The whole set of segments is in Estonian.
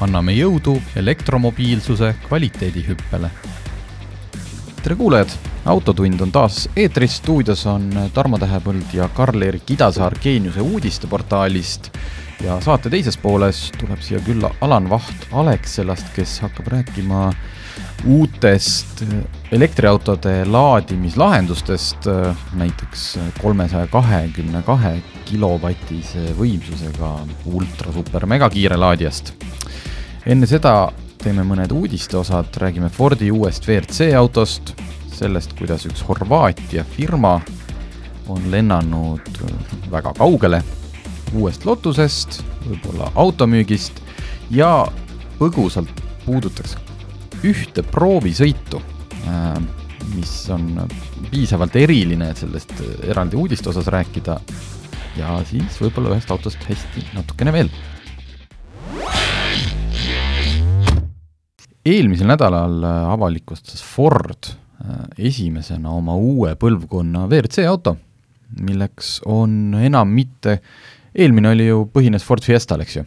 anname jõudu elektromobiilsuse kvaliteedihüppele. tere kuulajad, Autotund on taas eetris, stuudios on Tarmo Tähepõld ja Karl-Erik Idasaar Geeniuse uudisteportaalist. Ja saate teises pooles tuleb siia külla Alan Vaht Alexelast, kes hakkab rääkima uutest elektriautode laadimislahendustest, näiteks kolmesaja kahekümne kahe kilovatise võimsusega ultra super megakiire laadijast enne seda teeme mõned uudisteosad, räägime Fordi uuest WRC autost, sellest, kuidas üks Horvaatia firma on lennanud väga kaugele, uuest Lotusest, võib-olla automüügist ja põgusalt puudutaks ühte proovisõitu, äh, mis on piisavalt eriline, et sellest eraldi uudiste osas rääkida. Ja siis võib-olla ühest autost hästi natukene veel eelmisel nädalal äh, avalikustas Ford äh, esimesena oma uue põlvkonna WRC auto, milleks on enam mitte, eelmine oli ju, põhines Ford Fiestal, eks ju?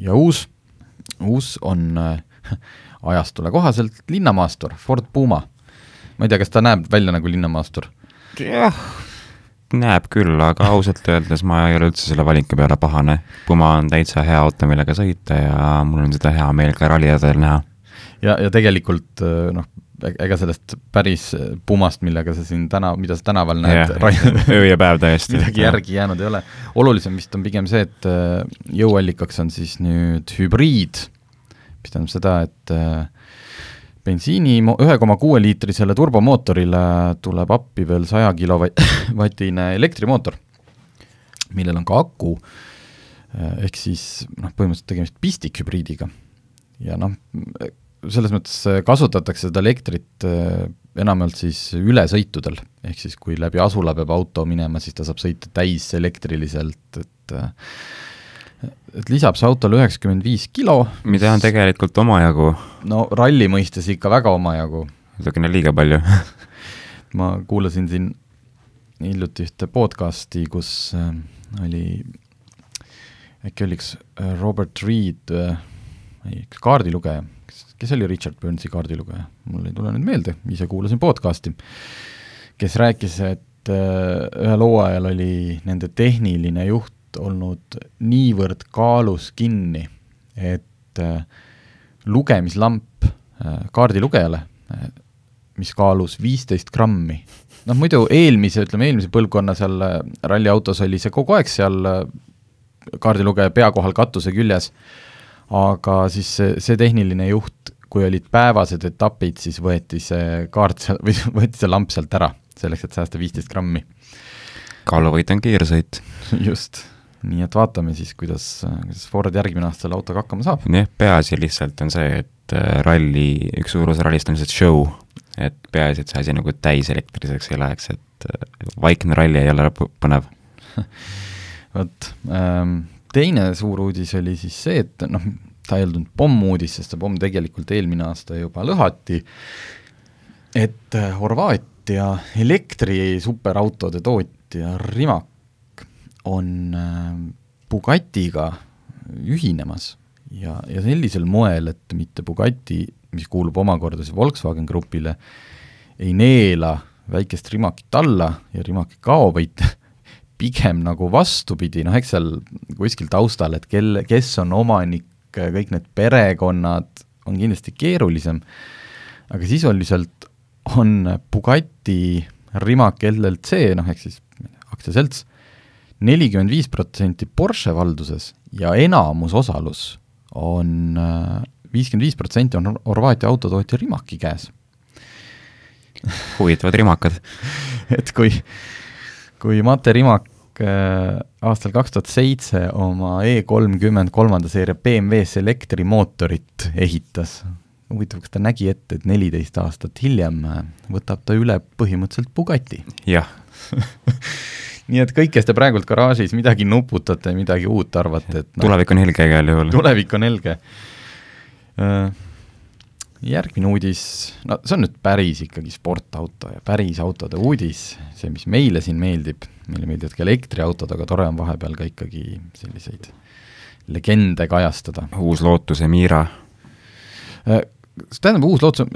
ja uus, uus on äh, ajastule kohaselt linnamaastur, Ford Puma. ma ei tea, kas ta näeb välja nagu linnamaastur? jah, näeb küll, aga ausalt öeldes ma ei ole üldse selle valiku peale pahane. Puma on täitsa hea auto, millega sõita ja mul on seda hea meel ka rallijadel näha. ja, ja tegelikult äh, noh, e-, ega sellest päris Pumast, millega sa siin täna, mida sa tänaval näed, öö ja päev täiesti midagi järgi jäänud ei ole. olulisem vist on pigem see, et äh, jõuallikaks on siis nüüd hübriid, mis tähendab seda, et äh, bensiini ühe koma kuue liitrisele turbomootorile tuleb appi veel saja kilovatine elektrimootor, millel on ka aku, ehk siis noh, põhimõtteliselt tegemist pistikhübriidiga. ja noh, selles mõttes kasutatakse seda elektrit eh, enamjaolt siis ülesõitudel, ehk siis kui läbi asula peab auto minema, siis ta saab sõita täiselektriliselt, et et lisab see autole üheksakümmend viis kilo. mida on tegelikult omajagu. no ralli mõistes ikka väga omajagu. natukene liiga palju ma kuulasin siin hiljuti ühte podcasti, kus äh, oli, äkki oli üks äh, Robert Reed äh,, ei, üks kaardilugeja, kes, kes oli Richard Burnsi kaardilugeja, mul ei tule nüüd meelde, ise kuulasin podcasti, kes rääkis, et ühel hooajal oli nende tehniline juht olnud niivõrd kaalus kinni, et äh, lugemislamp äh, kaardilugejale, äh, mis kaalus viisteist grammi, noh muidu eelmise, ütleme eelmise põlvkonna seal ralliautos oli see kogu aeg seal kaardilugeja pea kohal katuse küljes, aga siis see, see tehniline juht, kui olid päevased etapid, siis võeti see kaart seal, või võeti see lamp sealt ära, selleks, et säästa viisteist grammi. kaaluvõit on kiirsõit. just nii et vaatame siis, kuidas, kuidas Ford järgmine aasta selle autoga hakkama saab. jah, peaasi lihtsalt on see, et äh, ralli, üks suur osa rallist on lihtsalt show, et peaasi, et see asi nagu täiselektriliseks ei läheks, et äh, vaikne ralli ei ole põnev vot ähm,, teine suur uudis oli siis see, et noh, ta ei olnud pommuudis, sest see pomm tegelikult eelmine aasta juba lõhati, et äh, Horvaatia elektri superautode tootja Rimac on äh, Bugatiga ühinemas ja, ja sellisel moel, et mitte Bugatti, mis kuulub omakorda siis Volkswagen Grupile, ei neela väikest Rimakit alla ja Rimak ei kao, vaid pigem nagu vastupidi, noh eks seal kuskil taustal, et kelle, kes on omanik, kõik need perekonnad, on kindlasti keerulisem, aga sisuliselt on Bugatti Rimac LLC, noh ehk siis aktsiaselts, nelikümmend viis protsenti Porsche valduses ja enamusosalus on äh, viiskümmend viis protsenti on Horvaatia autotootja Rimaki käes. huvitavad rimakad. Et kui, kui Mate Rimak äh, aastal kaks tuhat seitse oma E kolmkümmend kolmanda seeria BMW-s elektrimootorit ehitas, huvitav, kas ta nägi ette, et neliteist aastat hiljem äh, võtab ta üle põhimõtteliselt Bugatti? Jah, nii et kõik, kes te praegult garaažis midagi nuputate, midagi uut arvate, et noh, tulevik on helge igal juhul. tulevik on helge. järgmine uudis, no see on nüüd päris ikkagi sportauto ja päris autode uudis, see, mis meile siin meeldib, meile meeldivad ka elektriautod, aga tore on vahepeal ka ikkagi selliseid legende kajastada. uus Lotus Emira, see tähendab, uus Lotus,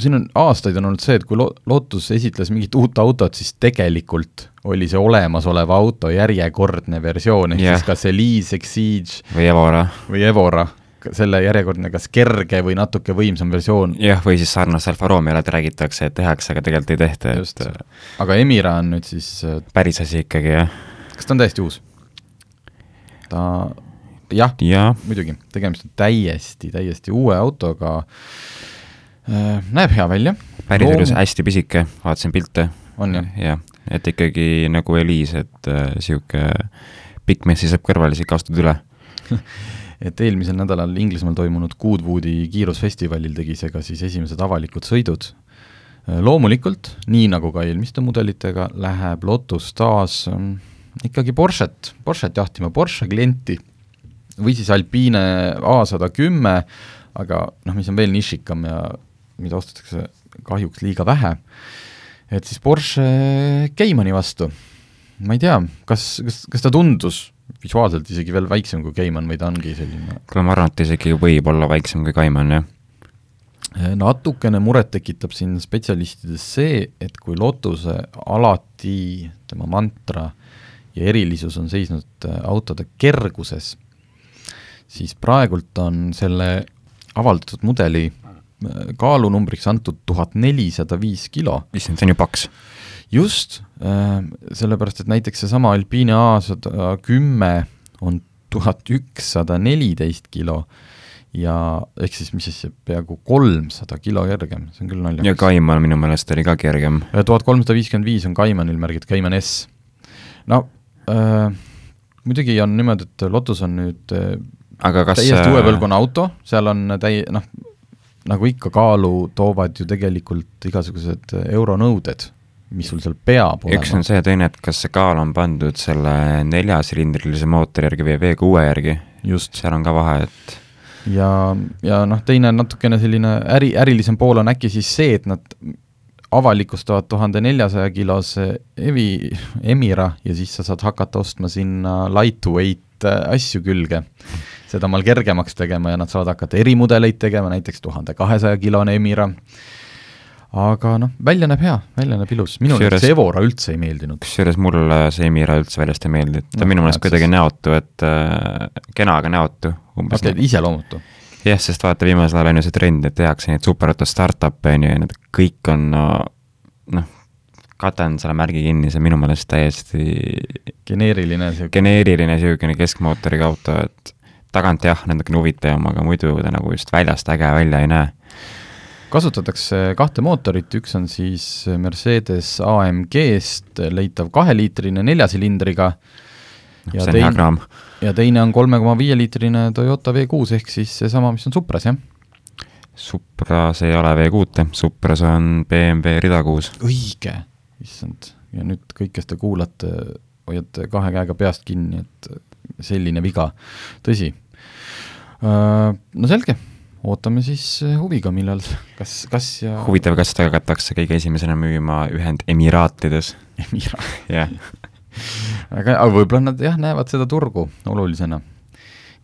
siin on aastaid on olnud see, et kui Lo-, Lotus esitles mingit uut autot, siis tegelikult oli see olemasoleva auto järjekordne versioon, ehk Jah. siis kas Elise, Exige või Evora, või Evora, selle järjekordne kas kerge või natuke võimsam versioon, jah, või siis sarnast Alfa Romeole, et räägitakse, et tehakse, aga tegelikult ei tehta, et. aga Emira on nüüd siis, päris asi ikkagi, jah. kas ta on täiesti uus? ta, jah, jaa, muidugi, tegemist on täiesti, täiesti uue autoga äh,, näeb hea välja. päris ilus, hästi pisike, vaatasin pilte. On jah? jah, et ikkagi nagu Eliis, et äh, sihuke pikk mees seisab kõrval ja siis ikka astud üle. et eelmisel nädalal Inglismaal toimunud Goodwoodi kiirusfestivalil tegi see ka siis esimesed avalikud sõidud. loomulikult, nii nagu ka eelmiste mudelitega, läheb Lotus taas ähm, ikkagi Porsche't, Porsche't jahtima, Porsche klienti või siis Alpine A sada kümme, aga noh, mis on veel nišikam ja mida ostetakse kahjuks liiga vähe, et siis Porsche Caymani vastu. ma ei tea, kas, kas, kas ta tundus visuaalselt isegi veel väiksem kui Cayman või ta ongi selline kuule, ma arvan, et isegi võib olla väiksem kui Cayman, jah. natukene muret tekitab siin spetsialistides see, et kui Lotuse alati tema mantra ja erilisus on seisnud äh, autode kerguses, siis praegult on selle avaldatud mudeli äh, kaalunumbriks antud tuhat nelisada viis kilo issand, see on ju paks. just äh,, sellepärast et näiteks seesama Alpine A sada kümme on tuhat ükssada neliteist kilo ja ehk siis mis siis peaaegu kolmsada kilo kergem, see on küll ja naljakas. Cayman minu meelest oli ka kergem. tuhat kolmsada viiskümmend viis on Caymanil märgitud Cayman S. no äh, muidugi on niimoodi, et Lotus on nüüd äh, aga kas täiesti uue põlvkonna auto, seal on täi-, noh, nagu ikka kaalu toovad ju tegelikult igasugused euronõuded, mis sul seal peab üks on olema. see ja teine, et kas see kaal on pandud selle neljasilindrilise mootori järgi või V6 järgi, just, seal on ka vahe, et ja, ja noh, teine natukene selline äri, ärilisem pool on äkki siis see, et nad avalikustavad tuhande neljasaja kilose Evi, Emira ja siis sa saad hakata ostma sinna lightweight äh, asju külge, seda maal kergemaks tegema ja nad saavad hakata erimudeleid tegema, näiteks tuhande kahesaja kilone Emira, aga noh, välja näeb hea, välja näeb ilus, minule Kusjuures- see Evora üldse ei meeldinud. kusjuures mulle see Emira üldse väljast ei meeldi, ta No, minu meelest kuidagi siis. näotu, et äh, kena, aga näotu umbes okei okay,, iseloomutu. jah, sest vaata, viimasel ajal on ju see trend, et tehakse neid superauto startup'e on ju ja need kõik on no, noh, katan selle märgi kinni, see on minu meelest täiesti geneeriline sihuke, geneeriline niisugune keskmootoriga auto, et tagant jah, natukene huvitavam, aga muidu ta nagu just väljast äge välja ei näe. kasutatakse kahte mootorit, üks on siis Mercedes AMG-st leitav kaheliitrine neljasilindriga ja on hea teine, ja teine on kolme koma viie liitrine Toyota V6 ehk siis seesama, mis on Supras, jah? Supras ei ole V6-e, Supras on BMW rida kuus. õige, issand, ja nüüd kõik, kes te kuulate, hoiate kahe käega peast kinni, et selline viga, tõsi. No selge, ootame siis huviga, millal, kas, kas ja huvitav, kas seda hakatakse kõige esimesena müüma Ühendemiraatides, Emira jah. aga, aga võib-olla nad jah, näevad seda turgu olulisena.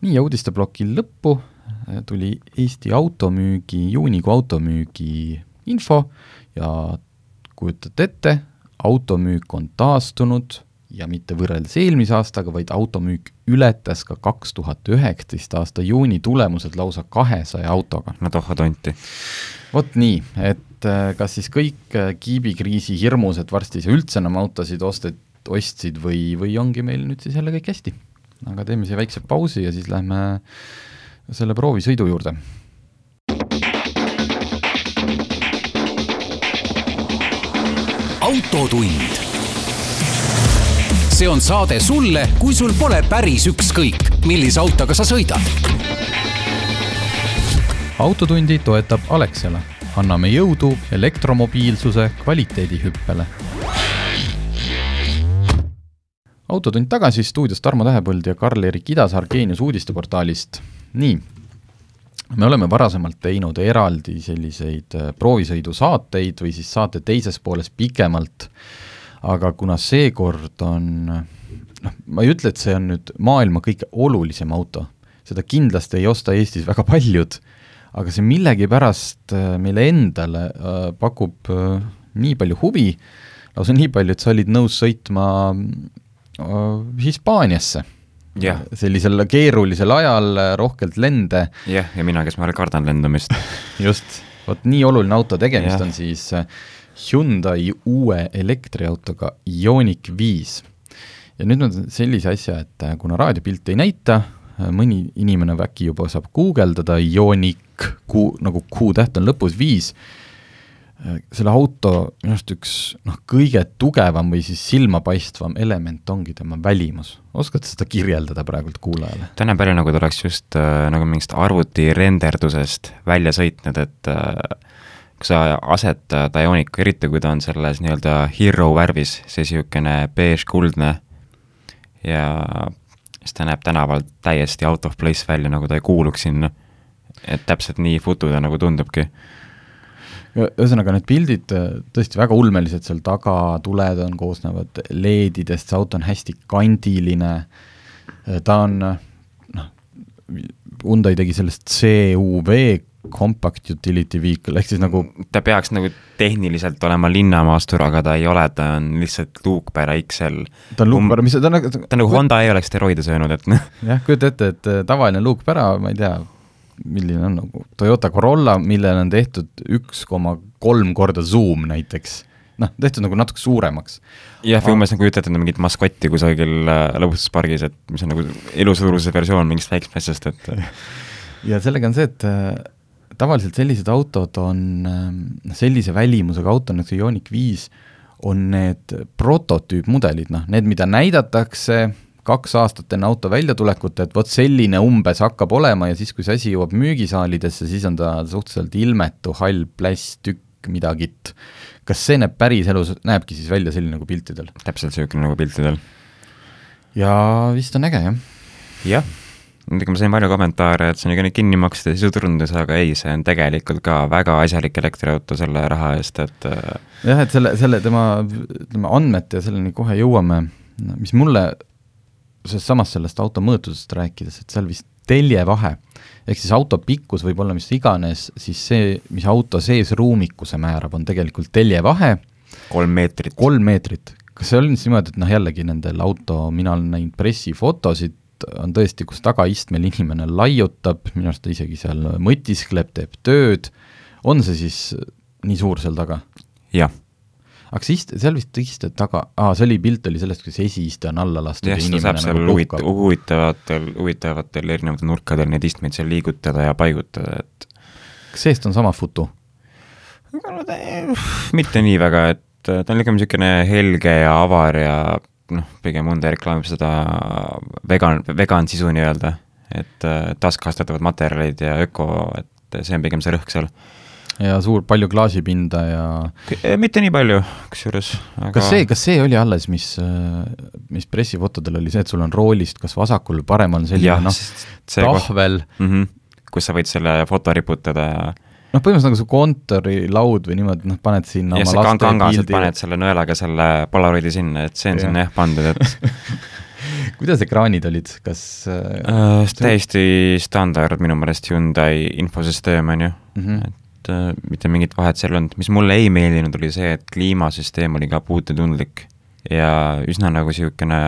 nii, ja uudisteploki lõppu äh, tuli Eesti automüügi, juunikuu automüügi info ja kujutate ette, automüük on taastunud ja mitte võrreldes eelmise aastaga, vaid automüük ületas ka kaks tuhat üheksateist aasta juuni tulemused lausa kahesaja autoga. no tohha tonti. vot nii, et äh, kas siis kõik äh, kiibikriisi hirmus, et varsti ei saa üldse enam autosid ostet-, ostsid või, või ongi meil nüüd siis jälle kõik hästi. aga teeme siia väikse pausi ja siis lähme selle proovisõidu juurde. autotund. see on saade sulle, kui sul pole päris ükskõik, millise autoga sa sõidad autotundi toetab Alexela. anname jõudu elektromobiilsuse kvaliteedihüppele. autotund tagasi stuudios Tarmo Tähepõld ja Karl-Erik Idasaar Geenius uudisteportaalist. nii, me oleme varasemalt teinud eraldi selliseid äh, proovisõidusaateid või siis saate teises pooles pikemalt, aga kuna seekord on noh, ma ei ütle, et see on nüüd maailma kõige olulisem auto, seda kindlasti ei osta Eestis väga paljud, aga see millegipärast äh, meile endale äh, pakub nii palju huvi, lausa nii palju, et sa olid nõus sõitma Hispaaniasse jah, sellisel keerulisel ajal, rohkelt lende. jah, ja mina, kes ma kardan lendamist just, vot nii oluline auto, tegemist Jah. on siis Hyundai uue elektriautoga Ioniq viis. ja nüüd on sellise asja, et äh, kuna raadiopilti ei näita, mõni inimene äkki juba saab guugeldada Ioniq, kuu, nagu Q-täht on lõpus viis, selle auto minu arust üks noh, kõige tugevam või siis silmapaistvam element ongi tema välimus. oskad seda kirjeldada praegult kuulajale? ta näeb välja, nagu ta oleks just äh, nagu mingist arvuti renderdusest välja sõitnud, et äh, kui sa asetad Ionicu, eriti kui ta on selles nii-öelda hero värvis, see niisugune beež-kuldne ja siis ta näeb tänaval täiesti out of place välja, nagu ta ei kuuluks sinna. et täpselt nii futu ta nagu tundubki. Ühesõnaga, need pildid äh, tõesti väga ulmelised, seal taga tuled on, koosnevad LED-idest, see auto on hästi kandiline, ta on noh, Hyundai tegi sellest CUV compact utility vehicle, ehk siis nagu ta peaks nagu tehniliselt olema linnamaastur, aga ta ei ole, ta on lihtsalt luukpära XL. ta on luukpära, mis ta on nagu ta on nagu Honda ei oleks steroide söönud, et noh, jah, kujuta ette, et äh, tavaline luukpära, ma ei tea, milline on nagu Toyota Corolla, millele on tehtud üks koma kolm korda zoom näiteks, noh, tehtud nagu natuke suuremaks. jah, või umbes nagu kujuta ette mingit maskotti kusagil äh, lõbustuspargis, et mis on nagu elusuuruse versioon mingist väiksest asjast, et ja sellega on see, et äh, tavaliselt sellised autod on äh, sellise välimusega auto nagu see Ioniq viis, on need prototüüpmudelid, noh, need, mida näidatakse kaks aastat enne auto väljatulekut, et vot selline umbes hakkab olema ja siis, kui see asi jõuab müügisaalidesse, siis on ta suhteliselt ilmetu hall plasttükk midagit. kas see näeb päriselus, näebki siis välja selline nagu piltidel? täpselt niisugune nagu piltidel. ja vist on äge, jah. jah, muidugi ma sain palju kommentaare, et see on ikka nüüd kinni maksta sisuturundus, aga ei, see on tegelikult ka väga asjalik elektriauto selle raha eest, et äh, jah, et selle, selle tema, ütleme, andmete ja selleni kohe jõuame, mis mulle sellest samast sellest auto mõõtusest rääkides, et seal vist teljevahe, ehk siis auto pikkus võib olla mis iganes, siis see, mis auto sees ruumikuse määrab, on tegelikult teljevahe, kolm meetrit. kolm meetrit. kas see on siis niimoodi, et noh, jällegi nendel auto, mina olen näinud pressifotosid, on tõesti, kus tagaistmel inimene laiutab, minu arust ta isegi seal mõtiskleb, teeb tööd, on see siis nii suur seal taga? jah, aga see ist-, seal vist istujad taga, aa, see oli, pilt oli sellest, kuidas esiiste on alla lastud jah, seda saab seal nagu huvit- huvitavatel, huvitavatel erinevatel nurkadel neid istmeid seal liigutada ja paigutada, et kas seest on sama futu? mitte nii väga, et ta on pigem niisugune helge ja avar ja noh, pigem Hyundai reklaamib seda vegan, vegan sisu nii-öelda, et äh, taaskasutatavad materjalid ja öko, et see on pigem see rõhk seal. Ja suur, palju klaasipinda ja mitte nii palju, kusjuures, aga kas see, kas see oli alles, mis, mis pressifotodel oli see, et sul on roolist kas vasakul või paremal selline noh, tahvel, mm, -hmm, kus sa võid selle foto riputada ja noh, põhimõtteliselt nagu su kontorilaud või niimoodi, noh, paned sinna ja oma laste kangaselt paned selle nõelaga selle Polaroidi sinna, et see on Jah. sinna jah pandud, et kuidas ekraanid olid, kas äh, äh, täiesti standard minu meelest Hyundai infosüsteem, on ju mm -hmm. Et äh, mitte mingit vahet seal ei olnud, mis mulle ei meeldinud, oli see, et kliimasüsteem oli ka puututundlik ja üsna nagu niisugune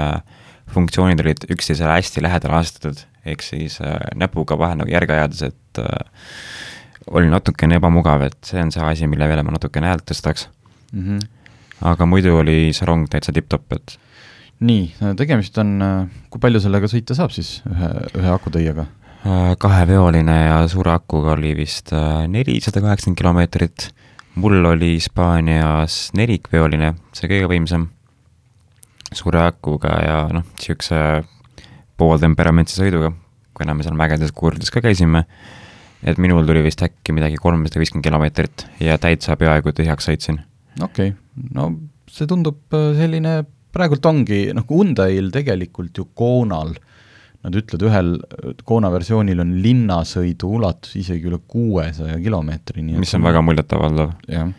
funktsioonid olid üksteisele hästi lähedal astutud, ehk siis äh, näpuga vahel nagu järge ajades, et äh, oli natukene ebamugav, et see on see asi, mille peale ma natukene häält tõstaks. mm -hmm. aga muidu oli see rong täitsa tipp-topp, et nii, tegemist on, kui palju sellega sõita saab siis ühe, ühe akutäiega? Äh, kaheveoline ja suure akuga oli vist äh, nelisada kaheksakümmend kilomeetrit. mul oli Hispaanias nelikveoline, see kõige võimsam, suure akuga ja noh, niisuguse pooltemperamentse sõiduga, kuna me seal mägedes kurdides ka käisime. et minul tuli vist äkki midagi kolmsada viiskümmend kilomeetrit ja täitsa peaaegu tühjaks sõitsin. okei okay., no see tundub äh, selline, praegult ongi, noh, Hyundai'l tegelikult ju Koonal, nad ütlevad, ühel Koona versioonil on linnasõidu ulatus isegi üle kuuesaja kilomeetri, nii et mis on väga muljetavaldav. jah.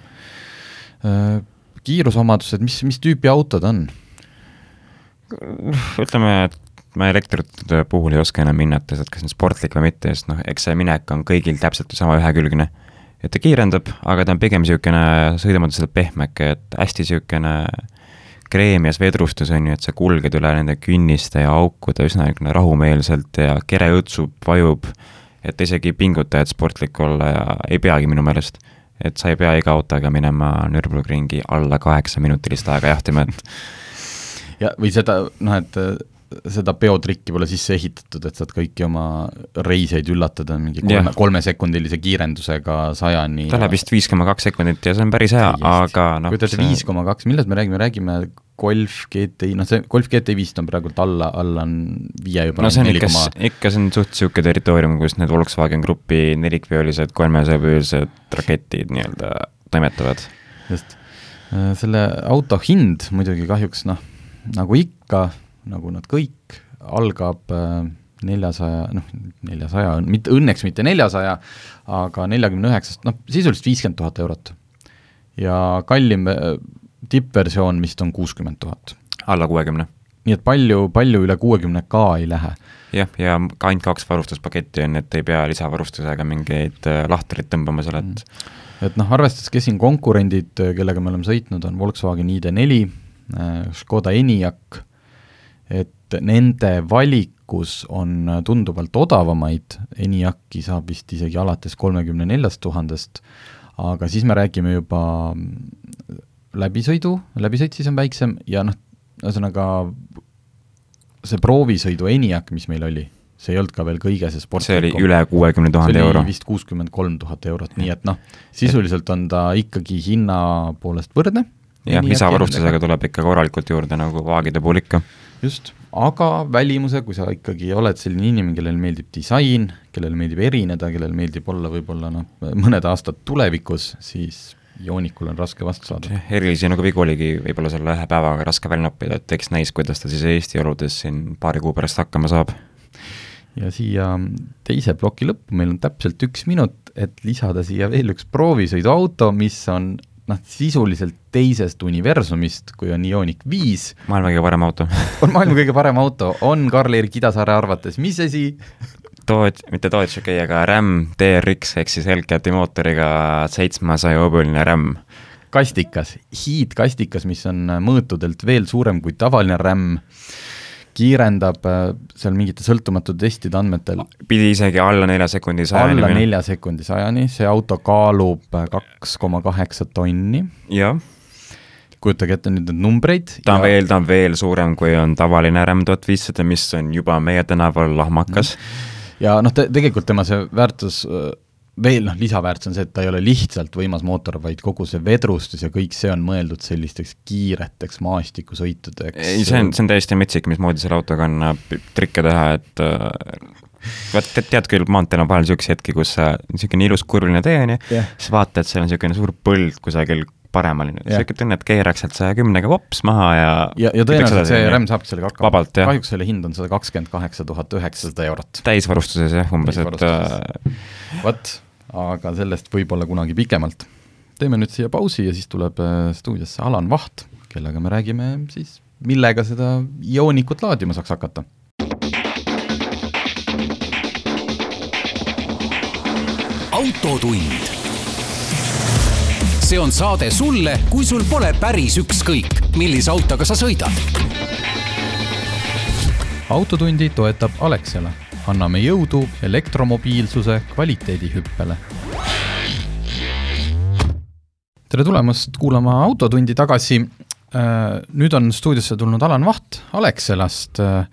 Kiirusomadused, mis, mis tüüpi autod on? ütleme, et ma elektrite puhul ei oska enam hinnata, et kas see on sportlik või mitte, sest noh, eks see minek on kõigil täpselt sama ühekülgne. et ta kiirendab, aga ta on pigem niisugune sõidumõtteliselt pehmeke, et hästi niisugune kreemias vedrustus on ju, et sa kulged üle nende künniste ja aukude üsna niisugune rahumeelselt ja kere õõtsub, vajub, et isegi ei pinguta, et sportlik olla ja ei peagi minu meelest. et sa ei pea iga autoga minema Nürburgringi alla kaheksaminutilist aega jahtima, et ja, või seda, noh, et seda peotrikki pole sisse ehitatud, et saad kõiki oma reiseid üllatada mingi kolme kolmesekundilise kiirendusega sajani. ta läheb vist viis koma kaks sekundit ja see on päris hea, aga noh kujutate see... viis koma kaks, millest me räägime, räägime Golf GTI, noh see Golf GTI vist on praegult alla, alla on viie juba no see on ikka, ikka see on suht niisugune territoorium, kus need Volkswagen Grupi nelikveolised kolmesajapöölised raketid nii-öelda toimetavad. just, äh, selle auto hind muidugi kahjuks noh, nagu ikka, nagu nad kõik, algab äh, neljasaja, noh, neljasaja, mitte, õnneks mitte neljasaja, aga neljakümne üheksast, noh, sisuliselt viiskümmend tuhat eurot. ja kallim äh, tippversioon vist on kuuskümmend tuhat. alla kuuekümne. nii et palju, palju üle kuuekümne ka ei lähe. jah, ja ainult kaks varustuspaketti on, et ei pea lisavarustusega mingeid äh, lahtreid tõmbama seal, et mm. et noh, arvestades, kes siin konkurendid, kellega me oleme sõitnud, on Volkswagen ID4, Škoda Enyaq, et nende valikus on tunduvalt odavamaid, ENIAC-i saab vist isegi alates kolmekümne neljast tuhandest, aga siis me räägime juba läbisõidu, läbisõit siis on väiksem ja noh, ühesõnaga see proovisõidu ENIAC, mis meil oli, see ei olnud ka veel kõige see sportlikum. see oli üle kuuekümne tuhande euro. vist kuuskümmend kolm tuhat eurot, nii et noh, sisuliselt on ta ikkagi hinna poolest võrdne. jah, lisavarustusega tuleb ikka korralikult juurde, nagu vaagide puhul ikka just, aga välimuse, kui sa ikkagi oled selline inimene, kellele meeldib disain, kellele meeldib erineda, kellele meeldib olla võib-olla noh, mõned aastad tulevikus, siis joonikul on raske vastu saada. erilisi nagu vigu oligi võib-olla selle ühe päevaga raske välja noppida, et eks näis, kuidas ta siis Eesti oludes siin paari kuu pärast hakkama saab. ja siia teise ploki lõppu meil on täpselt üks minut, et lisada siia veel üks proovisõiduauto, mis on noh, sisuliselt teisest universumist, kui on Ioniq viis. maailma kõige parem auto on maailma kõige parem auto, on Karl-Erik Idasaare arvates, mis asi? Dodge, mitte Dodge, okei okay,, aga Ram TRX ehk siis Hellcati mootoriga seitsmesaja hõõbuline Ram. kastikas, hiidkastikas, mis on mõõtudelt veel suurem kui tavaline Ram kiirendab äh, seal mingite sõltumatute testide andmetel. pidi isegi alla nelja sekundi sajani alla nelja sekundi sajani, see auto kaalub äh, kaks koma kaheksa tonni. jah. kujutage ette nüüd neid numbreid. ta on ja... veel, ta on veel suurem, kui on tavaline RAM tuhat viissada, mis on juba meie tänaval lahmakas. ja noh, te, tegelikult tema see väärtus äh, veel noh, lisaväärtus on see, et ta ei ole lihtsalt võimas mootor, vaid kogu see vedrustus ja kõik see on mõeldud sellisteks kiireteks maastikusõitudeks. ei, see on, see on täiesti metsik, mismoodi selle autoga annab trikke teha, et äh, vaat tead, tead küll, maanteel on vahel niisuguseid hetki, kus niisugune ilus kurviline tee on ju yeah., siis vaatad, seal on niisugune suur põld kusagil paremal, niisugune tunne, et keeraks sealt saja kümnega vops maha ja ja, ja tõenäoliselt see RAM saabki sellega hakkama. kahjuks selle hind on sada kakskümmend kaheksa tuhat üheksasada eurot. täisvarustuses jah, umbes, et äh, vot, aga sellest võib-olla kunagi pikemalt. teeme nüüd siia pausi ja siis tuleb äh, stuudiosse Alan Vaht, kellega me räägime siis, millega seda joonikut laadima saaks hakata autotund see on saade sulle, kui sul pole päris ükskõik, millise autoga sa sõidad. autotundi toetab Alexela. Anname jõudu elektromobiilsuse kvaliteedihüppele. tere tulemast kuulama Autotundi tagasi. Äh, nüüd on stuudiosse tulnud Alan Vaht Alexelast äh,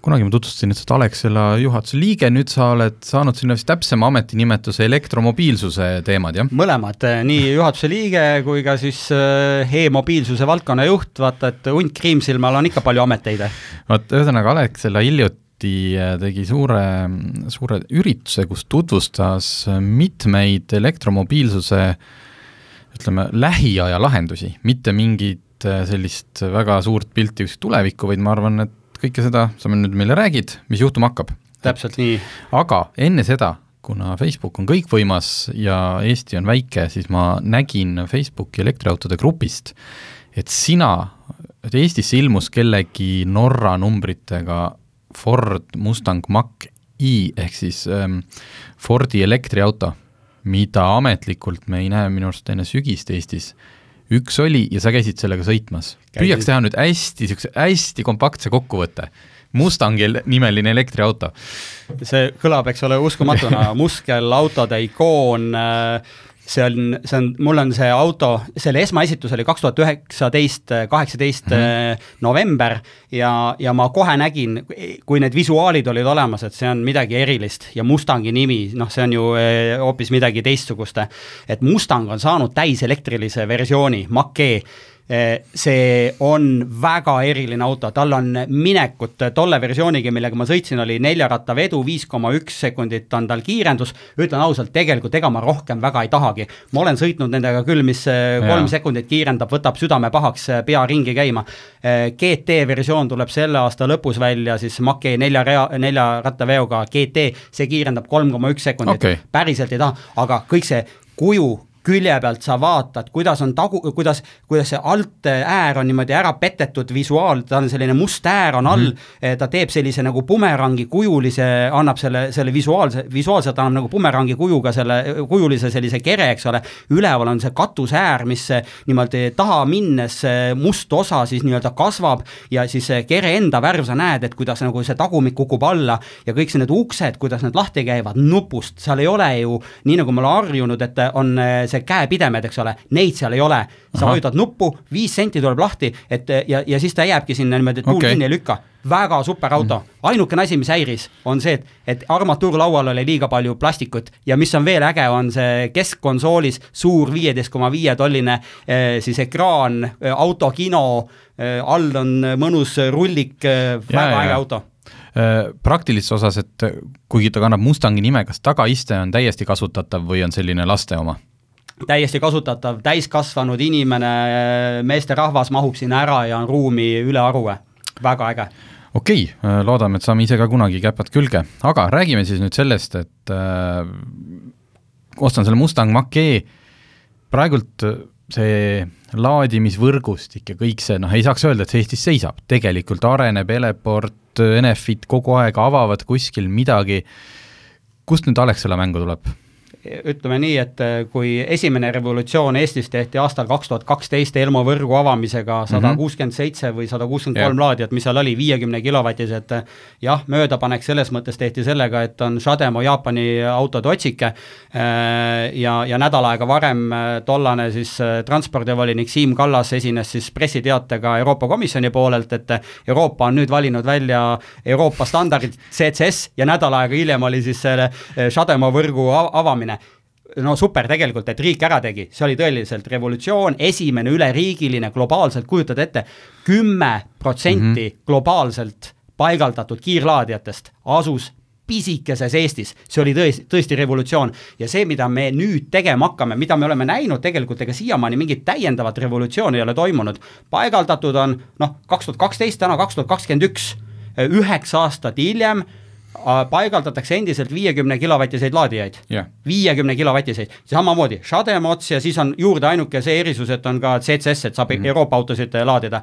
kunagi ma tutvustasin, et sa oled Alexela juhatuse liige, nüüd sa oled saanud sinna vist täpsema ametinimetuse elektromobiilsuse teemad, jah? mõlemad, eh, nii juhatuse liige kui ka siis eh, e-mobiilsuse valdkonna juht, vaata et hunt Kriimsilmal on ikka palju ameteid. vot ühesõnaga, Alexela hiljuti hiljuti äh, tegi suure, suure ürituse, kus tutvustas mitmeid elektromobiilsuse ütleme, lähiaja lahendusi, mitte mingit äh, sellist väga suurt pilti tulevikku, vaid ma arvan, et kõike seda sa nüüd meile räägid, mis juhtuma hakkab. täpselt nii. aga enne seda, kuna Facebook on kõikvõimas ja Eesti on väike, siis ma nägin Facebooki elektriautode grupist, et sina, et Eestisse ilmus kellegi Norra numbritega Ford Mustang Mach-E ehk siis ähm, Fordi elektriauto, mida ametlikult me ei näe minu arust enne sügist Eestis üks oli ja sa käisid sellega sõitmas. püüaks teha nüüd hästi, niisuguse hästi kompaktse kokkuvõtte. Mustangi nimeline elektriauto. see kõlab, eks ole, uskumatuna, muskelautode ikoon äh, see on, see on, mul on see auto, selle esmaesitus oli kaks tuhat üheksateist, kaheksateist mhm. november ja, ja ma kohe nägin, kui need visuaalid olid olemas, et see on midagi erilist ja Mustangi nimi, noh, see on ju eh, hoopis midagi teistsugust. et Mustang on saanud täiselektrilise versiooni, Mach-E see on väga eriline auto, tal on minekut tolle versiooniga, millega ma sõitsin, oli neljarattavedu, viis koma üks sekundit on tal kiirendus, ütlen ausalt, tegelikult ega ma rohkem väga ei tahagi. ma olen sõitnud nendega küll, mis eh, kolm ja. sekundit kiirendab, võtab südame pahaks, eh, pea ringi käima. GT versioon tuleb selle aasta lõpus välja siis Mach-E nelja rea, nelja rattaveoga GT, see kiirendab kolm koma üks sekundit okay., päriselt ei taha, aga kõik see kuju külje pealt sa vaatad, kuidas on tagu, kuidas, kuidas see alt äär on niimoodi ära petetud visuaal, ta on selline must äär on all mm, -hmm. ta teeb sellise nagu bumerangi kujulise, annab selle, selle visuaalse, visuaalselt annab nagu bumerangi kujuga selle, kujulise sellise kere, eks ole, üleval on see katusäär, mis niimoodi taha minnes must osa siis nii-öelda kasvab ja siis kere enda värv, sa näed, et kuidas nagu see tagumik kukub alla ja kõik need uksed, kuidas need lahti käivad nupust, seal ei ole ju, nii nagu ma olen harjunud, et on see käepidemed, eks ole, neid seal ei ole. sa vajutad nuppu, viis senti tuleb lahti, et ja, ja siis ta jääbki sinna niimoodi, et tuul okay. kinni ei lükka. väga super auto mm., ainukene asi, mis häiris, on see, et, et armatuurlaual oli liiga palju plastikut ja mis on veel äge, on see keskkonsoolis suur viieteist koma viie tolline eh, siis ekraan, eh, autokino eh,, all on mõnus rullik, väga äge auto praktilises osas, et kuigi ta kannab Mustangi nime, kas tagaiste on täiesti kasutatav või on selline laste oma? Täiesti kasutatav, täiskasvanud inimene, meesterahvas mahub sinna ära ja on ruumi ülearu, väga äge. Okei okay,, loodame, et saame ise ka kunagi käpad külge, aga räägime siis nüüd sellest, et äh, ostan selle Mustang Mach-E, praegult see laadimisvõrgustik ja kõik see, noh, ei saaks öelda, et see Eestis seisab, tegelikult areneb, Eleport, Enefit kogu aeg avavad kuskil midagi, kust nüüd Alexela mängu tuleb? Ütleme nii, et äh, kui esimene revolutsioon Eestis tehti aastal kaks tuhat kaksteist Elmo võrgu avamisega mhm. sada kuuskümmend seitse või sada kuuskümmend kolm laadijat, mis seal oli, viiekümne kilovatised, jah, möödapanek selles mõttes tehti sellega, et on Shademo Jaapani autode otsike äh, ja, ja nädal aega varem äh, tollane siis transpordivolinik Siim Kallas esines siis pressiteatega Euroopa Komisjoni poolelt, et Euroopa on nüüd valinud välja Euroopa standardid CCS ja nädal aega hiljem oli siis selle Shademo võrgu avamine tegemine no super tegelikult, et riik ära tegi, see oli tõeliselt revolutsioon, esimene üleriigiline globaalselt, kujutad ette, kümme protsenti mhm. globaalselt paigaldatud kiirlaadijatest asus pisikeses Eestis, see oli tõesti, tõesti revolutsioon. ja see, mida me nüüd tegema hakkame, mida me oleme näinud tegelikult, ega siiamaani mingit täiendavat revolutsiooni ei ole toimunud. paigaldatud on noh, kaks tuhat kaksteist, täna kaks tuhat kakskümmend üks, üheksa aastat hiljem paigaldatakse endiselt viiekümne kilovatiseid laadijaid yeah., viiekümne kilovatiseid, samamoodi Shademots ja siis on juurde ainuke see erisus, et on ka CCS, et saab mm -hmm. Euroopa autosid äh, laadida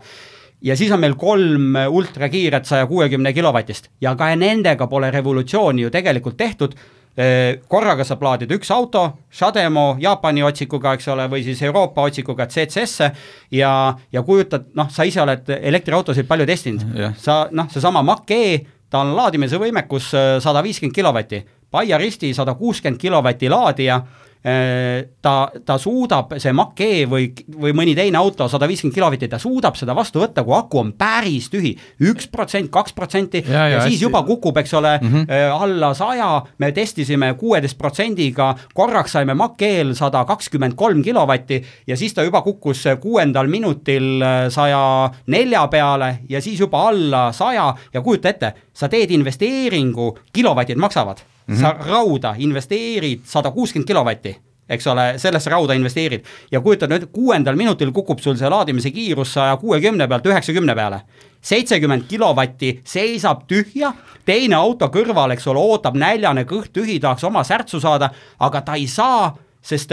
ja siis on meil kolm äh, ultrakiiret saja kuuekümne kilovatist ja ka nendega pole revolutsiooni ju tegelikult tehtud. Äh, korraga saab laadida üks auto, Shademo Jaapani otsikuga, eks ole, või siis Euroopa otsikuga CCS-e ja, ja kujutad, noh, sa ise oled elektriautosid palju testinud yeah., sa noh, seesama Mach-E ta on laadimise võimekus äh, sada viiskümmend kilovatti, Paia-Risti sada kuuskümmend kilovati laadija ta, ta suudab, see Mach-E või, või mõni teine auto, sada viiskümmend kilovatti, ta suudab seda vastu võtta, kui aku on päris tühi. üks protsent, kaks protsenti ja, ja siis hästi. juba kukub, eks ole mm, -hmm. alla saja, me testisime kuueteist protsendiga, korraks saime Mach-E-l sada kakskümmend kolm kilovatti ja siis ta juba kukkus kuuendal minutil äh, saja nelja peale ja siis juba alla saja ja kujuta ette, sa teed investeeringu, kilovatid maksavad mm, -hmm. sa rauda investeerid sada kuuskümmend kilovatti eks ole, sellesse rauda investeerid ja kujutad nüüd, kuuendal minutil kukub sul see laadimise kiirus saja kuuekümne pealt üheksakümne peale. seitsekümmend kilovatti seisab tühja, teine auto kõrval, eks ole, ootab näljane, kõht tühi, tahaks oma särtsu saada, aga ta ei saa sest,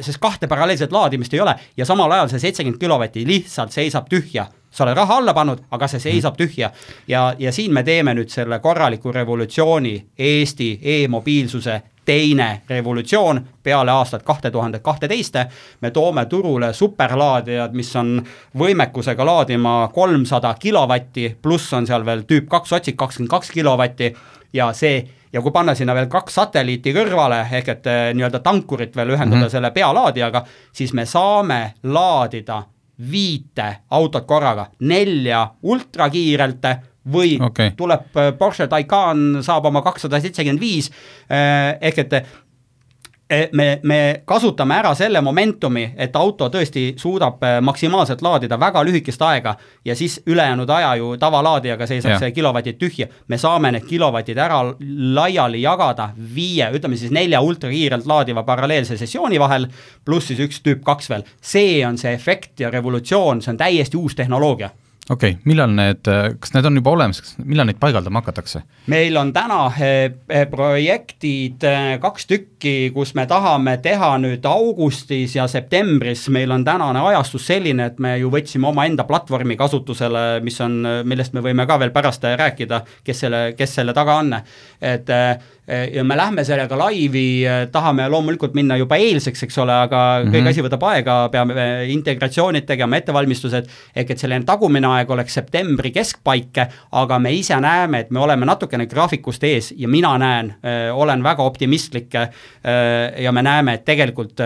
sest kahte paralleelset laadimist ei ole ja samal ajal see seitsekümmend kilovatti lihtsalt seisab tühja sa oled raha alla pannud, aga see seisab tühja. ja, ja siin me teeme nüüd selle korraliku revolutsiooni Eesti e-mobiilsuse teine revolutsioon peale aastat kahte tuhandet kahteteist. me toome turule superlaadijad, mis on võimekusega laadima kolmsada kilovatti, pluss on seal veel tüüp kaks otsik, kakskümmend kaks kilovatti ja see ja kui panna sinna veel kaks satelliiti kõrvale, ehk et eh, nii-öelda tankurit veel ühendada mm -hmm. selle pealaadijaga, siis me saame laadida viite autot korraga, nelja ultrakiirelt või okay. tuleb Porsche Taycan, saab oma kakssada seitsekümmend viis, äh, ehk et Eh, me, me kasutame ära selle momentumi, et auto tõesti suudab eh, maksimaalselt laadida väga lühikest aega ja siis ülejäänud aja ju tavalaadijaga seisab ja. see kilovatid tühja. me saame need kilovatid ära laiali jagada viie, ütleme siis nelja ultrakiirelt laadiva paralleelse sessiooni vahel, pluss siis üks tüüp kaks veel. see on see efekt ja revolutsioon, see on täiesti uus tehnoloogia okei okay,, millal need, kas need on juba olemas, millal neid paigaldama hakatakse? meil on täna eh, eh, projektid eh, kaks tükki, kus me tahame teha nüüd augustis ja septembris, meil on tänane ajastus selline, et me ju võtsime omaenda platvormi kasutusele, mis on, millest me võime ka veel pärast rääkida, kes selle, kes selle taga on. et ja me lähme sellega laivi, tahame loomulikult minna juba eilseks, eks ole, aga mm -hmm. kõik asi võtab aega, peame integratsioonid tegema, ettevalmistused, ehk et selline tagumine aeg oleks septembri keskpaik, aga me ise näeme, et me oleme natukene graafikust ees ja mina näen, olen väga optimistlik ja me näeme, et tegelikult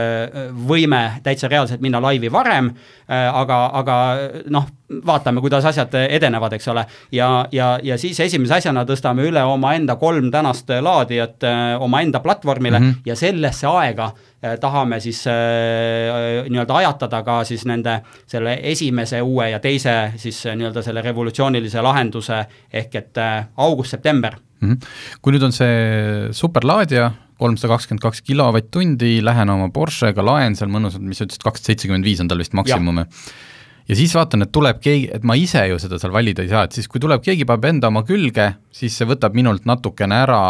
võime täitsa reaalselt minna laivi varem, aga, aga noh, vaatame, kuidas asjad edenevad, eks ole. ja, ja, ja siis esimese asjana tõstame üle omaenda kolm tänast laadijat omaenda platvormile mm -hmm. ja sellesse aega Äh, tahame siis äh, nii-öelda ajatada ka siis nende selle esimese, uue ja teise siis äh, nii-öelda selle revolutsioonilise lahenduse ehk et august-september mm. -hmm. kui nüüd on see superlaadija, kolmsada kakskümmend kaks kilovatt-tundi, lähen oma Porschega, laen seal mõnusalt, mis sa ütlesid, kakssada seitsekümmend viis on tal vist maksimum ja ja siis vaatan, et tuleb keegi, et ma ise ju seda seal valida ei saa, et siis kui tuleb keegi, paneb enda oma külge, siis see võtab minult natukene ära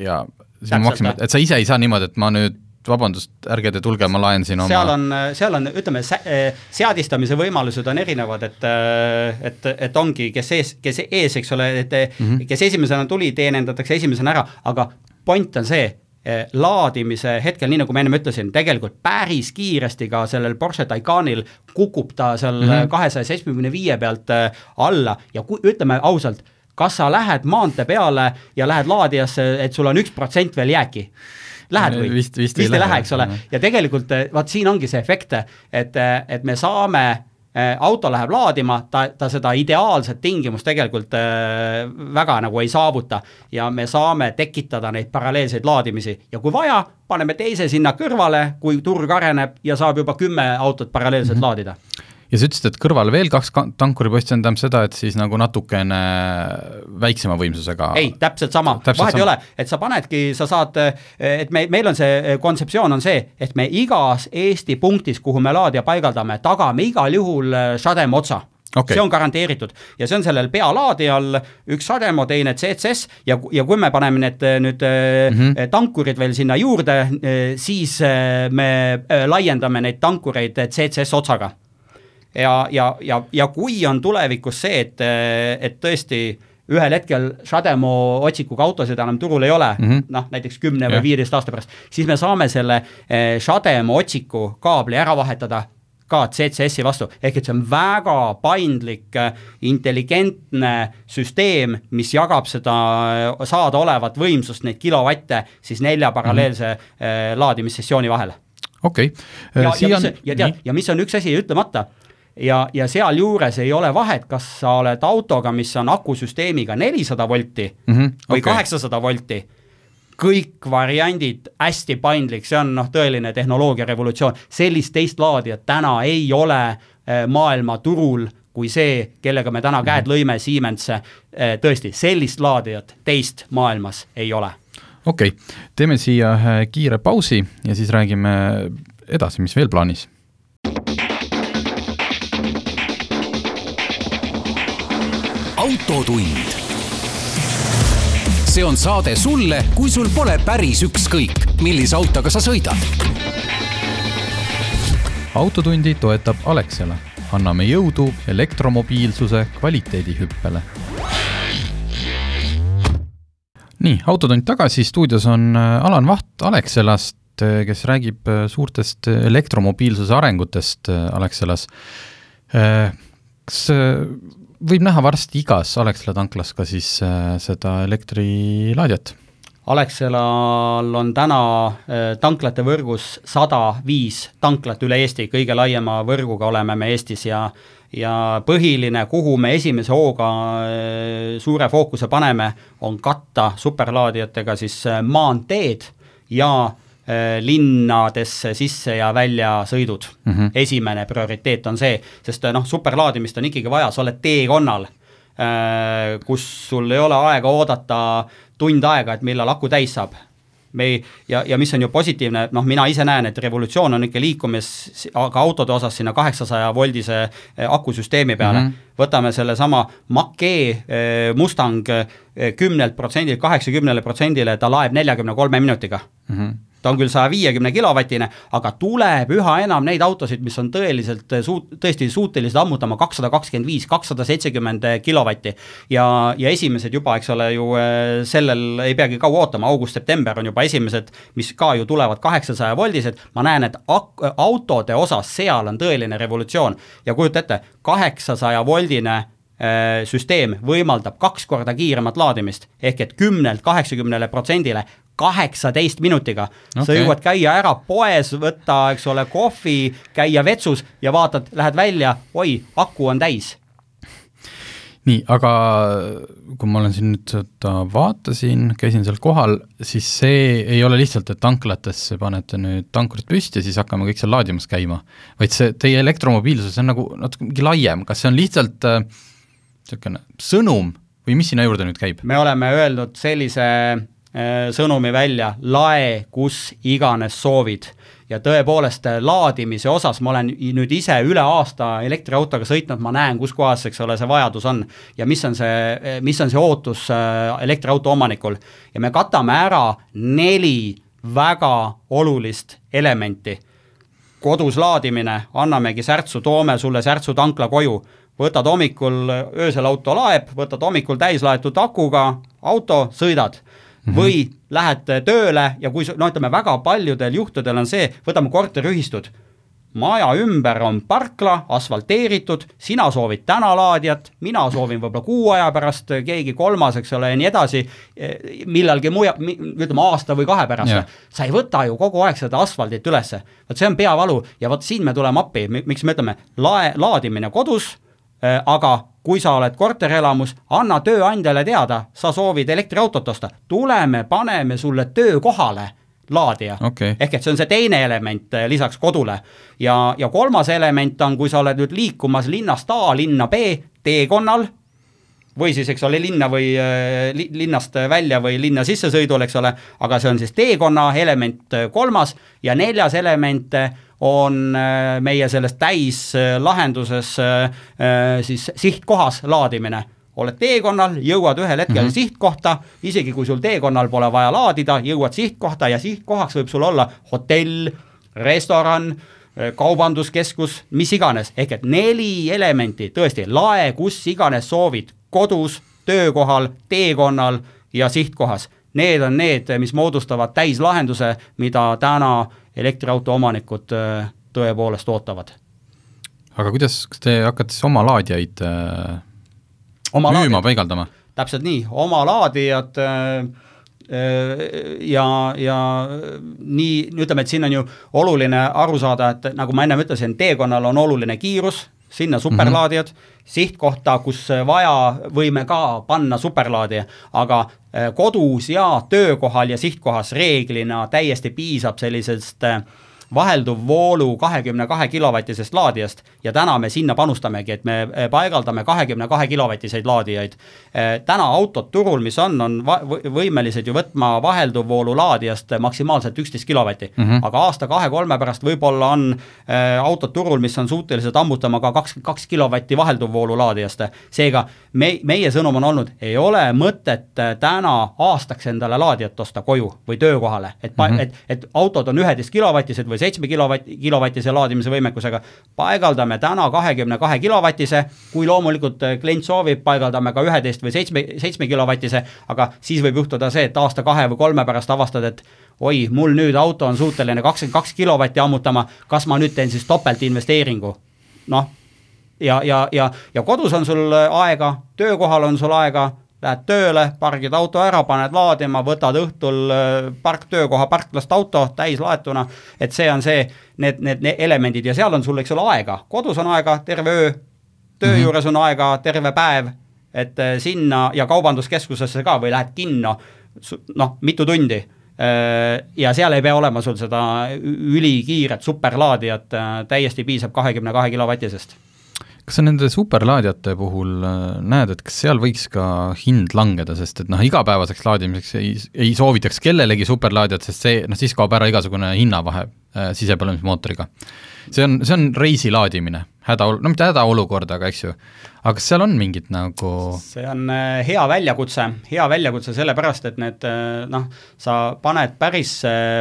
ja siis ma maksin, et sa ise ei saa niimoodi, et ma nüüd vabandust, ärge te tulge, ma laen siin oma seal on, seal on, ütleme, seadistamise võimalused on erinevad, et et, et ongi, kes ees, kes ees, eks ole, et mm -hmm. kes esimesena tuli, teenindatakse esimesena ära, aga point on see, laadimise hetkel, nii nagu ma ennem ütlesin, tegelikult päris kiiresti ka sellel Porsche Taycanil kukub ta seal mhm. kahesaja seitsmekümne viie pealt äh, alla ja kui, ütleme ausalt, kas sa lähed maantee peale ja lähed laadijasse, et sul on üks protsent veel jääki lähed või? vist, vist, vist ei, lähe, lähe, eks ole, ja tegelikult eh, vaat siin ongi see efekt, et, eh, et me saame eh, auto läheb laadima, ta, ta seda ideaalset tingimust tegelikult äh, väga nagu ei saavuta. Ja me saame tekitada neid paralleelseid laadimisi. Ja kui vaja, paneme teise sinna kõrvale, kui turg areneb ja saab juba kümme autot paralleelselt mm -hmm. laadida ja sa ütlesid, et kõrval veel kaks tankuriposti, see tähendab seda, et siis nagu natukene väiksema võimsusega. Ei, täpselt sama, vahet ei ole, et sa panedki, sa saad, et me, meil on see kontseptsioon on see, et me igas Eesti punktis, kuhu me laadija paigaldame, tagame igal juhul sadema otsa. Okay. see on garanteeritud. Ja see on sellel pealaadijal üks Sademo, teine CCS ja, ja kui me paneme need nüüd mm -hmm. tankurid veel sinna juurde, siis me laiendame neid tankureid CCS otsaga ja, ja, ja, ja kui on tulevikus see, et, et tõesti ühel hetkel Shademo otsikuga autosid enam turul ei ole mm -hmm., noh näiteks kümne või viieteist aasta pärast, siis me saame selle eh, Shademo otsiku kaabli ära vahetada ka CCS-i vastu, ehk et see on väga paindlik, intelligentne süsteem, mis jagab seda saadaolevat võimsust, neid kilovatte siis nelja paralleelse mm -hmm. laadimissessiooni vahel. okei okay.. ja, ja, mis, ja tead, ja mis on üks asi ütlemata ja, ja sealjuures ei ole vahet, kas sa oled autoga, mis on akusüsteemiga nelisada volti mm -hmm, või kaheksasada okay. volti kõik variandid hästi paindlik, see on noh, tõeline tehnoloogia revolutsioon, sellist teist laadijat täna ei ole eh, maailmaturul kui see, kellega me täna käed lõime Siemensse, eh, tõesti, sellist laadijat teist maailmas ei ole. okei okay., teeme siia kiire pausi ja siis räägime edasi, mis veel plaanis autotund see on saade sulle, kui sul pole päris ükskõik, millise autoga sa sõidad. autotundi toetab Alexela. anname jõudu elektromobiilsuse kvaliteedihüppele. nii, Autotund tagasi, stuudios on äh, Alan Vaht Alexelast, äh, kes räägib äh, suurtest elektromobiilsuse arengutest Alexelas. kas võib näha varsti igas Alexela tanklas ka siis äh, seda elektrilaadijat? Alexelal on täna äh, tanklate võrgus sada viis tanklat üle Eesti, kõige laiema võrguga oleme me Eestis ja ja põhiline, kuhu me esimese hooga äh, suure fookuse paneme, on katta superlaadijatega siis maanteed ja Äh, linnadesse sisse ja välja sõidud mm. -hmm. esimene prioriteet on see, sest noh, superlaadimist on ikkagi vaja, sa oled teekonnal, äh, kus sul ei ole aega oodata tund aega, et millal aku täis saab. me ei, ja, ja mis on ju positiivne, noh, mina ise näen, et revolutsioon on ikka liikumis ka autode osas sinna kaheksasaja voldise äh, akusüsteemi peale mm. -hmm. võtame sellesama Mach-E Mustang kümnelt protsendilt kaheksakümnele protsendile, ta laeb neljakümne kolme minutiga mm. -hmm ta on küll saja viiekümne kilovatine, aga tuleb üha enam neid autosid, mis on tõeliselt suut-, tõesti suutelised ammutama kakssada kakskümmend viis, kakssada seitsekümmend kilovatti. ja, ja esimesed juba, eks ole ju, äh, sellel ei peagi kaua ootama, august-september on juba esimesed, mis ka ju tulevad kaheksasaja voldised, ma näen, et ak-, autode osas seal on tõeline revolutsioon. Ja kujuta ette, kaheksasaja voldine süsteem võimaldab kaks korda kiiremat laadimist, ehk et kümnelt kaheksakümnele protsendile kaheksateist minutiga. okay.. sa jõuad käia ära poes, võtta, eks ole, kohvi, käia vetsus ja vaatad, lähed välja, oi, aku on täis. Nii, aga kui ma olen siin nüüd seda vaatasin, käisin seal kohal, siis see ei ole lihtsalt, et tanklatesse panete nüüd tankurid püsti ja siis hakkame kõik seal laadimas käima, vaid see teie elektromobiilsus on nagu natuke mingi laiem, kas see on lihtsalt niisugune äh, sõnum või mis sinna juurde nüüd käib? me oleme öelnud sellise Äh, sõnumi välja, lae kus iganes soovid. ja tõepoolest äh, laadimise osas ma olen nüüd ise üle aasta elektriautoga sõitnud, ma näen, kus kohas, eks ole, see vajadus on. ja mis on see, äh, mis on see ootus elektriauto omanikul. ja me katame ära neli väga olulist elementi. kodus laadimine, annamegi särtsu, toome sulle särtsu tankla koju võtad hommikul, öösel auto laeb, võtad hommikul täislaetud akuga auto, sõidad mm -hmm. või lähed tööle ja kui no ütleme, väga paljudel juhtudel on see, võtame korteriühistud, maja ümber on parkla, asfalteeritud, sina soovid täna laadijat, mina soovin võib-olla kuu aja pärast, keegi kolmas, eks ole, ja nii edasi, millalgi muja-, ütleme aasta või kahe pärast. Yeah.. sa ei võta ju kogu aeg seda asfaldit ülesse, vot see on peavalu ja vot siin me tuleme appi, miks me ütleme, lae, laadimine kodus aga kui sa oled korterelamus, anna tööandjale teada, sa soovid elektriautot osta, tuleme, paneme sulle töökohale laadija. Okay.. ehk et see on see teine element eh, lisaks kodule. ja, ja kolmas element on, kui sa oled nüüd liikumas linnast A linna B teekonnal, või siis, eks ole, linna või äh, li, linnast välja või linna sissesõidul, eks ole, aga see on siis teekonna element kolmas. Ja neljas element on äh, meie selles täislahenduses äh, äh, siis sihtkohas laadimine oled teekonnal, jõuad ühel hetkel mm -hmm. sihtkohta, isegi kui sul teekonnal pole vaja laadida, jõuad sihtkohta ja sihtkohaks võib sul olla hotell, restoran, kaubanduskeskus, mis iganes, ehk et neli elementi, tõesti, lae kus iganes soovid, kodus, töökohal, teekonnal ja sihtkohas. Need on need, mis moodustavad täislahenduse, mida täna elektriauto omanikud äh, tõepoolest ootavad. Aga kuidas, kas te hakkate siis oma laadijaid äh, oma müüma, laadijad, paigaldama? täpselt nii, oma laadijad äh, äh, ja, ja nii, ütleme, et siin on ju oluline aru saada, et nagu ma ennem ütlesin, teekonnal on oluline kiirus, sinna superlaadijad mm, -hmm. sihtkohta, kus vaja, võime ka panna superlaadija, aga äh, kodus ja töökohal ja sihtkohas reeglina täiesti piisab sellisest äh, vahelduv voolu kahekümne kahe kilovatisest laadijast ja täna me sinna panustamegi, et me eh, paigaldame kahekümne kahe kilovatiseid laadijaid. Eh, täna autod turul, mis on, on võimelised ju võtma vahelduv voolu laadijast maksimaalselt üksteist kilovatti mm, -hmm. aga aasta-kahe-kolme pärast võib-olla on äh, autod turul, mis on suutelised ammutama ka kakskümmend kaks kilovatti vahelduv voolu laadijast. seega me, meie sõnum on olnud, ei ole mõtet täna aastaks endale laadijat osta koju või töökohale, et mm, -hmm. et, et autod on üheteist kilovatised või seitsme kilovati, kilovatise laadimise võimekusega, paigaldame täna kahekümne kahe kilovatise, kui loomulikult äh, klient soovib, paigaldame ka üheteist või seitsme, seitsme kilovatise, aga siis võib juhtuda see, et aasta-kahe või kolme pärast avastad, et oi, mul nüüd auto on suuteline kakskümmend kaks kilovatti ammutama, kas ma nüüd teen siis topeltinvesteeringu? noh, ja, ja, ja, ja kodus on sul aega, töökohal on sul aega lähed tööle, pargid auto ära, paned laadima, võtad õhtul äh, park, töökoha parklast auto täislaetuna, et see on see, need, need, need elemendid. Ja seal on sul, eks ole, aega, kodus on aega terve öö, töö mm -hmm. juures on aega terve päev, et äh, sinna ja kaubanduskeskusesse ka või lähed kinno, noh, mitu tundi. Äh, ja seal ei pea olema sul seda ülikiiret superlaadijat, täiesti piisab kahekümne kahe kilovatisest kas sa nende superlaadijate puhul äh, näed, et kas seal võiks ka hind langeda, sest et noh, igapäevaseks laadimiseks ei, ei soovitaks kellelegi superlaadijat, sest see, noh siis kaob ära igasugune hinnavahe äh, sisepõlemismootoriga. see on, see on reisi laadimine, hädaol-, no mitte hädaolukord, aga eks ju, aga kas seal on mingit nagu see on äh, hea väljakutse, hea väljakutse sellepärast, et need äh, noh, sa paned päris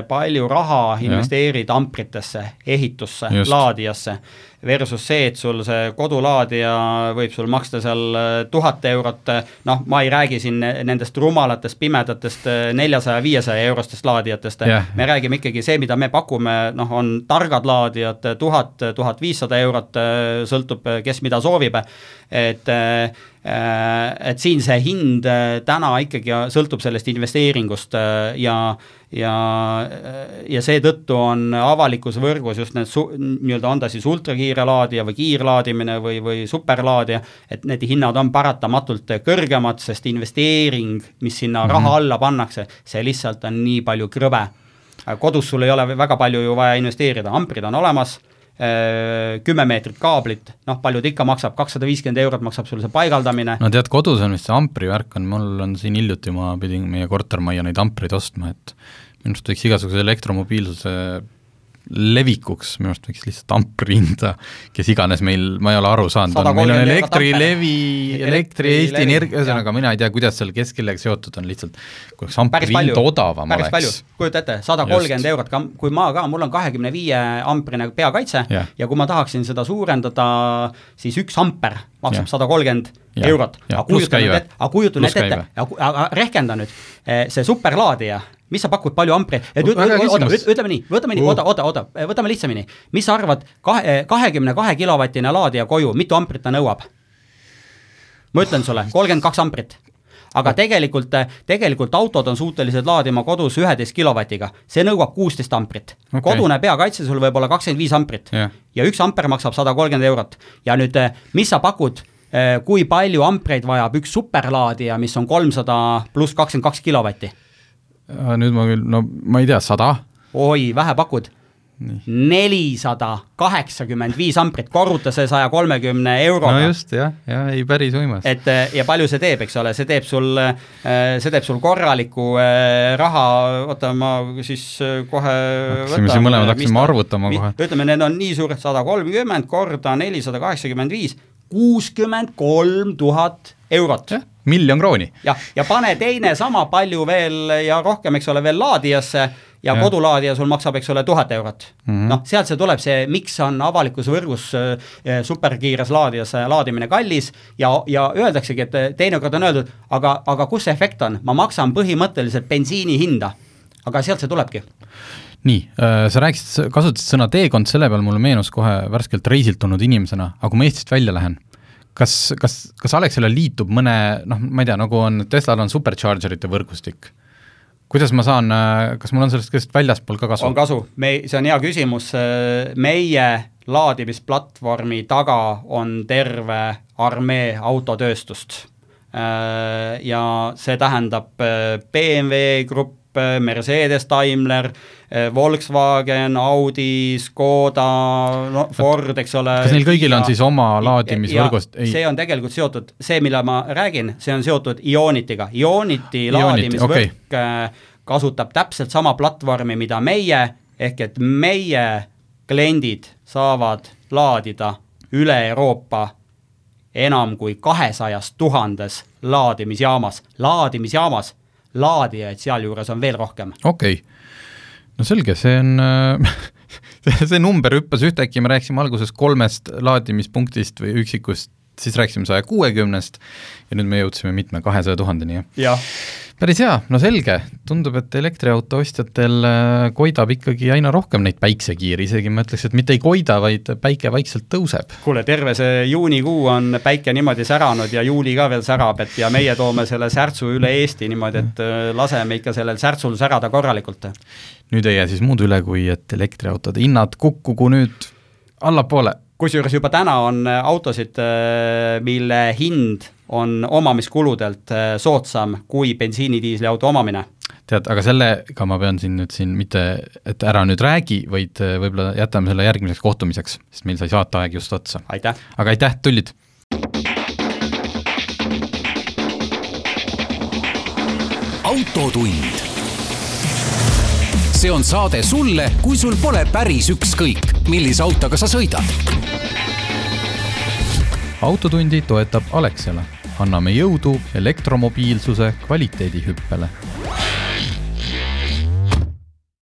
palju raha, investeerid ampritesse, ehitusse, laadijasse versus see, et sul see kodulaadija võib sul maksta seal äh, tuhat eurot, noh, ma ei räägi siin nendest rumalatest pimedatest äh, neljasaja, viiesaja eurostest laadijatest yeah., me räägime ikkagi see, mida me pakume, noh, on targad laadijad, tuhat, tuhat viissada eurot, äh, sõltub, kes mida soovib, et et siin see hind täna ikkagi sõltub sellest investeeringust ja ja, ja seetõttu on avalikus võrgus just need su-, nii-öelda on ta siis ultrakiire laadija või kiirlaadimine või, või superlaadija, et need hinnad on paratamatult kõrgemad, sest investeering, mis sinna mm -hmm. raha alla pannakse, see lihtsalt on nii palju krõbe. kodus sul ei ole väga palju ju vaja investeerida, amprid on olemas äh, kümme meetrit kaablit, noh, palju ta ikka maksab, kakssada viiskümmend eurot maksab sul see paigaldamine. no tead, kodus on vist see ampri värk on, mul on siin hiljuti, ma pidin meie kortermajja neid ampreid ostma, et minu arust võiks igasuguse elektromobiilsuse levikuks, minu arust võiks lihtsalt ampri hinda, kes iganes meil, ma ei ole aru saanud, meil on Elektrilevi, Elektri Eesti Energia, ühesõnaga mina ei tea, kuidas seal kes kellega seotud on, lihtsalt kui oleks ampri hind odavam päris oleks. kujuta ette, sada kolmkümmend eurot, kui ma ka, mul on kahekümne viie amprine peakaitse ja. ja kui ma tahaksin seda suurendada, siis üks amper maksab sada kolmkümmend eurot, aga kujuta nüüd ette, aga kujuta nüüd ette, aga rehkenda nüüd, eh, see superlaadija mis sa pakud, palju ampreid, et oota, ütleme nii, võtame nii oota, oota, oota, võtame lihtsamini. mis sa arvad, kahe, kahekümne kahe kilovatine laadija koju, mitu amprit ta nõuab? ma ütlen sulle, kolmkümmend kaks amprit. Aga tegelikult, tegelikult autod on suutelised laadima kodus üheteist kilovatiga, see nõuab kuusteist amprit. Okay.. kodune peakaitse sul võib olla kakskümmend viis amprit. Yeah. ja üks amper maksab sada kolmkümmend eurot. ja nüüd, mis sa pakud, eh, kui palju ampreid vajab üks superlaadija, mis on kolmsada pluss kakskümmend kaks kilovatti nüüd ma küll, no ma ei tea, sada? oi, vähe pakud. nelisada kaheksakümmend viis amprit, korruta see saja kolmekümne euroga. no just, jah, jah, ei päris uimas. et äh, ja palju see teeb, eks ole, see teeb sul, äh, see teeb sul korraliku raha, oota, ma siis kohe hakkasime siin mõlemad hakkasime arvutama kohe. ütleme, need on nii suured, sada kolmkümmend korda nelisada kaheksakümmend viis, kuuskümmend kolm tuhat eurot miljon krooni. jah, ja pane teine sama palju veel ja rohkem, eks ole, veel laadijasse ja, ja. kodulaadija sul maksab, eks ole, tuhat eurot mm -hmm.. noh, sealt see tuleb see, miks on avalikus võrgus äh, superkiires laadijas äh, laadimine kallis ja, ja öeldaksegi, et äh, teinekord on öeldud, aga, aga kus see efekt on, ma maksan põhimõtteliselt bensiini hinda. aga sealt see tulebki nii, sa rääkisid, kasutasid sõna teekond, selle peal mulle meenus kohe värskelt reisilt tulnud inimesena, aga kui ma Eestist välja lähen, kas, kas, kas Alexela liitub mõne noh, ma ei tea, nagu on, Teslal on superchargerite võrgustik kuidas ma saan, kas mul on sellest kõigest väljaspool ka kasu? on kasu, me, see on hea küsimus, meie laadimisplatvormi taga on terve armee autotööstust. Ja see tähendab BMW Grupp, Mercedes, Daimler, Volkswagen, Audi, Škoda, no Ford, eks ole. kas neil kõigil on siis oma laadimisvõrgust? see on tegelikult seotud, see, mille ma räägin, see on seotud Ionitiga, Ioniti laadimisvõrk okay. kasutab täpselt sama platvormi, mida meie, ehk et meie kliendid saavad laadida üle Euroopa enam kui kahesajas tuhandes laadimisjaamas, laadimisjaamas laadijaid sealjuures on veel rohkem. okei okay., no selge, see on see number hüppas ühtäkki, me rääkisime alguses kolmest laadimispunktist või üksikust, siis rääkisime saja kuuekümnest ja nüüd me jõudsime mitme, kahesaja tuhandeni, jah ja.? päris hea, no selge, tundub, et elektriauto ostjatel äh, koidab ikkagi aina rohkem neid päiksekiiri, isegi ma ütleks, et mitte ei koida, vaid päike vaikselt tõuseb. kuule, terve see juunikuu on päike niimoodi säranud ja juuli ka veel särab, et ja meie toome selle särtsu üle Eesti niimoodi, et äh, laseme ikka sellel särtsul särada korralikult. nüüd ei jää siis muud üle, kui et elektriautode hinnad kukkugu nüüd allapoole kusjuures juba täna on äh, autosid, äh, mille hind on omamiskuludelt äh, soodsam kui bensiini-diisliauto omamine. tead, aga sellega ma pean siin nüüd siin mitte, et ära nüüd räägi, vaid võib-olla jätame selle järgmiseks kohtumiseks, sest meil sai saateaeg just otsa. aga aitäh, tullid! autotund see on saade sulle, kui sul pole päris ükskõik, millise autoga sa sõidad. autotundi toetab Alexela, anname jõudu elektromobiilsuse kvaliteedihüppele